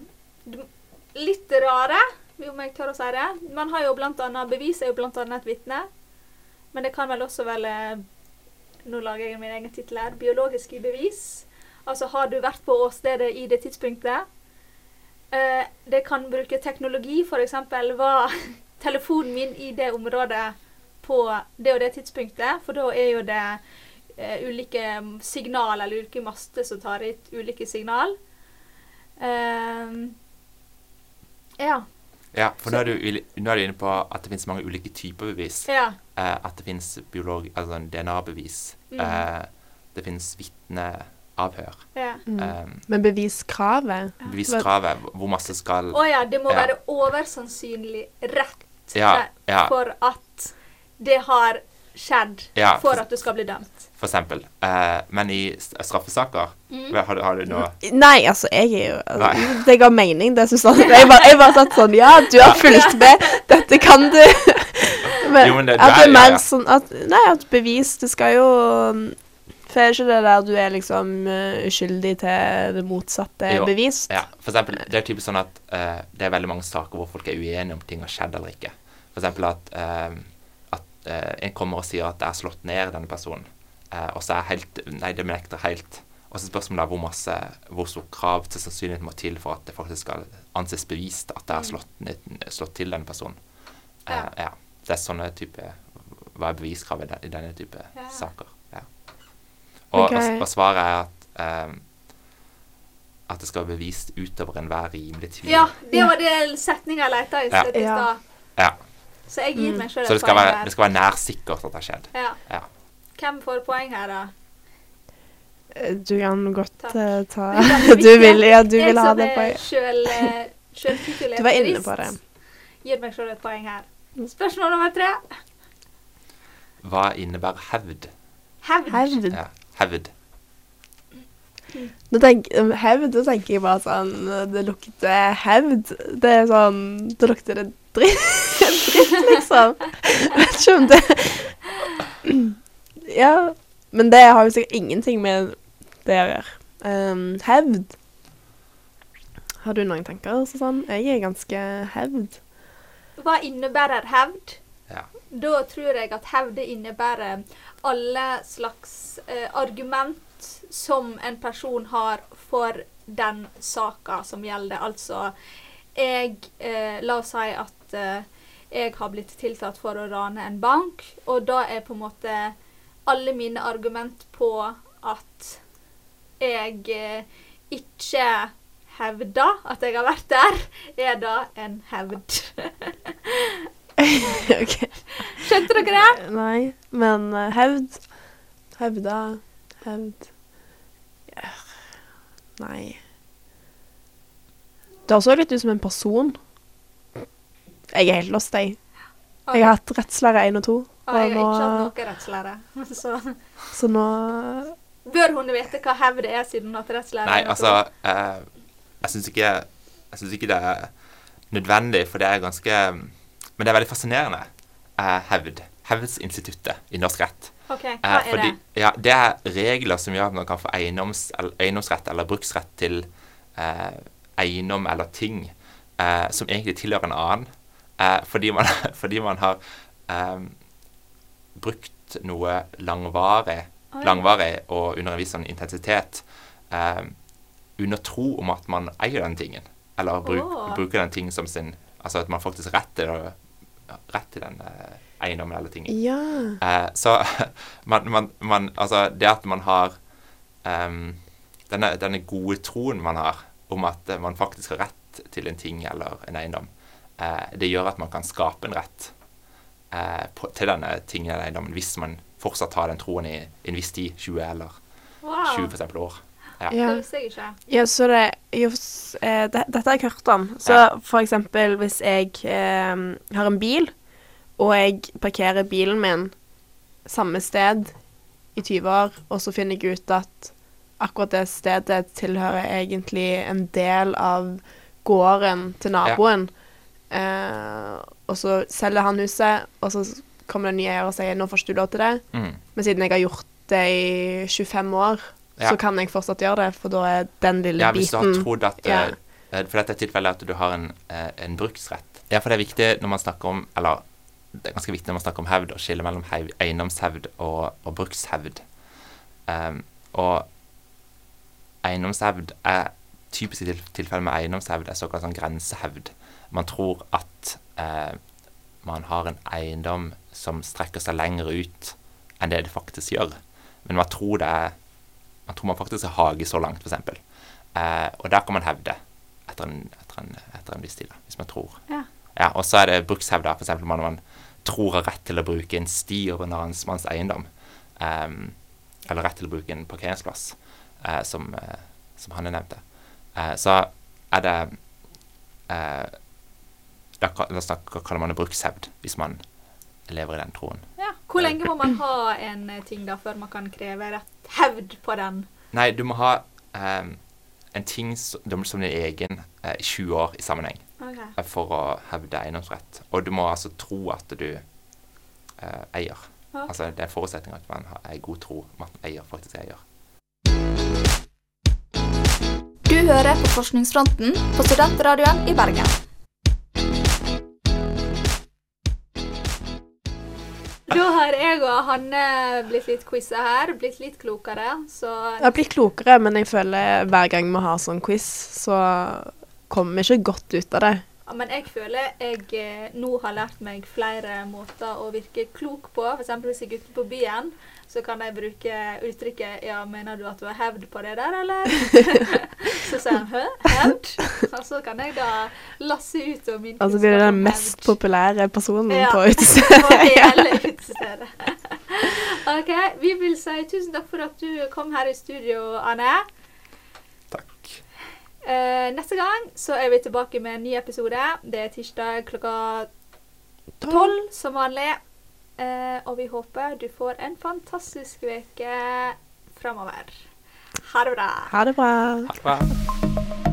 Litt rare, om jeg tør å si det. Man har jo blant annet, Bevis er jo blant annet et vitne. Men det kan vel også være Nå lager jeg min egen tittel her. Biologiske bevis. Altså, har du vært på åstedet i det tidspunktet? Eh, det kan bruke teknologi, f.eks. Var telefonen min i det området på det og det tidspunktet? For da er jo det eh, ulike signal, eller ulike master som tar ut ulike signal. Ehm, ja. Ja, for nå er, du, nå er du inne på at det finnes mange ulike typer bevis. Ja. Eh, at det finnes altså DNA-bevis. Mm. Eh, det finnes vitneavhør. ja. mm. Um, Men beviskravet beviskravet, hvor masse skal Å ja, det må Ja. være oversannsynlig rett Ja, ja. for at det har skjedd Ja, for for- at du skal bli dømt. For eksempel. Uh, men i straffesaker Mm. har, du, har du noe Nei, altså, jeg er jo altså. Det ga mening, det Susanne. Jeg bare, jeg bare satt sånn Ja, du har fulgt med. Dette kan du. Men, Jo, men det- at det er- er mer ja, ja. sånn at Nei, at bevis Det skal jo For er ikke det der du er liksom uh, uskyldig til det motsatte er bevist? Ja, for eksempel, det er typisk sånn at uh, det er veldig mange saker hvor folk er uenige om ting har skjedd eller ikke. For eksempel at, uh, at en kommer og sier at det er slått ned denne personen, og så er helt Nei, det nekter helt. Og så er spørsmålet er hvor masse, hvor stort krav til sannsynlighet må til for at det faktisk skal anses bevist at det er Mm. slått, ned- slått til denne personen. Ja. ja. Det er sånne type Hva er beviskravet i i denne type Ja. saker? Og, okay. og, og svaret er at um, at det skal være bevist utover enhver rimelig tvil. Ja, det var det setninga jeg Ja. sted i stad. Ja. Så jeg gir Mm. meg sjøl Så det et skal, poeng være, det skal være nær sikkert at det har skjedd. Ja. Ja. Hvem får poeng her, da? Eh, Du kan godt Takk. eh, ta Du vil, ja, du vil ha det Jeg poenget. som er sjøl, eh, sjøltitulert Du var inne på det. Gir meg sjøl et poeng her. Spørsmål nummer tre. Hva innebærer hevd? Hevd. Hevd. Ja, hevd. Nå tenk, um, hevd, da tenker jeg bare sånn Det lukter hevd. Det er sånn Da lukter det dritt, dritt liksom. Jeg vet ikke om det Ja. Men det har jo sikkert ingenting med det å gjøre. Um, hevd. Har du noen tanker, Susann? Jeg er ganske hevd. Hva innebærer hevd? Ja. Da tror jeg at hevd innebærer alle slags eh, argument som en person har for den saka som gjelder. Altså, jeg eh, La oss si at eh, jeg har blitt tiltalt for å rane en bank, og da er på en måte alle mine argument på at jeg eh, ikke hevder at jeg har vært der, er da en hevd. ok. Skjønte dere det? Nei, men uh, hevd Hevda Hevd ja. Nei. Det høres også litt ut som en person. Jeg er helt lost, jeg. Jeg har hatt rettslære 1 og 2. Og jeg har ikke hatt noe rettslære. Så så nå bør hun vite hva hevd er, siden hun har hatt rettslære. Nei, altså eh, Jeg syns ikke, ikke det er nødvendig, for det er ganske Men det er veldig fascinerende. Eh, hevd. Hevdsinstituttet i norsk rett. OK, Eh, hva er fordi, det? Ja, det er regler som gjør at man kan få eiendoms, eiendomsrett eller bruksrett til eh, eiendom eller ting eh, som egentlig tilhører en annen. Eh, fordi, man, fordi man har eh, brukt noe langvarig, langvarig og under en viss sånn intensitet eh, under tro om at man eier den tingen. Eller bruk, oh. bruker den tingen som sin Altså at man faktisk har rett til, å- rett til den eh, eiendommen eller tingen. Ja. Eh, så man, man, man Altså, det at man har um, denne, denne gode troen man har om at eh, man faktisk har rett til en ting eller en eiendom, eh, det gjør at man kan skape en rett eh, på, til denne tingen eller eiendommen hvis man fortsatt har den troen i en viss tid, 20 eller Wow. 20 for eksempel år. Ja. Ja. Det visste jeg ikke. Ja, så det, just, eh, det Dette har jeg hørt om. Så Ja. for eksempel hvis jeg eh, har en bil, og jeg parkerer bilen min samme sted i 20 år, og så finner jeg ut at akkurat det stedet tilhører egentlig en del av gården til naboen, eh, og så selger han huset, og så kommer det en ny eier og sier 'nå får ikke du lov til det', Mm. men siden jeg har gjort det i 25 år, Ja. så kan jeg fortsatt gjøre det, for da er den lille biten Ja, hvis du har trodd at Ja. eh, For dette er tilfellet at du har en, eh, en bruksrett. Ja, for det er viktig når man snakker om Eller det er ganske viktig når man snakker om hevd, å skille mellom hev, eiendomshevd og, og brukshevd. Um, og eiendomshevd er typisk til, tilfelle med eiendomshevd er såkalt sånn grensehevd. Man tror at eh, man har en eiendom som strekker seg lenger ut enn det det faktisk gjør. Men man tror det er man tror man faktisk har hage så langt, f.eks. Eh, og der kan man hevde etter en, etter en, etter en viss tid, da, hvis man tror. Ja. Ja, og så er det brukshevda, f.eks. når man tror har rett til å bruke en sti over en annen manns eiendom. Eh, eller rett til å bruke en parkeringsplass, eh, som, eh, som Hanne nevnte. Eh, så er det eh, Da, da snakker, kaller man det brukshevd, hvis man lever i den troen. Ja. Hvor lenge må man ha en eh, ting da før man kan kreve rett hevd på den? Nei, du må ha um, en ting som, som din egen i i 20 år i sammenheng. okay. uh, for å hevde eiendomsrett. Og du må altså tro at du uh, eier. Ja. Altså Det er en forutsetning at man har god tro om at man eier, faktisk eier. Du hører på Forskningsfronten på Studentradioen i Bergen. Da har jeg og Hanne blitt litt quiza her, blitt litt klokere, så Jeg har blitt klokere, men jeg føler hver gang vi har sånn quiz, så kommer vi ikke godt ut av det. ja, Men jeg føler jeg eh, nå har lært meg flere måter å virke klok på. F.eks. hvis jeg er ute på byen, så kan jeg bruke uttrykket 'Ja, mener du at du har hevd på det der, eller?' så sier han 'Hø? Hevd?' Og så kan jeg da lasse ut om min Altså blir det den mest hevd. populære personen Ja. på utestedet. på hele utestedet. OK. Vi vil si tusen takk for at du kom her i studio, Anne. Takk. Eh, neste gang så er vi tilbake med en ny episode. Det er tirsdag klokka tolv som vanlig. Eh, og vi håper du får en fantastisk uke framover. Ha det bra. Ha det bra. Ha det bra.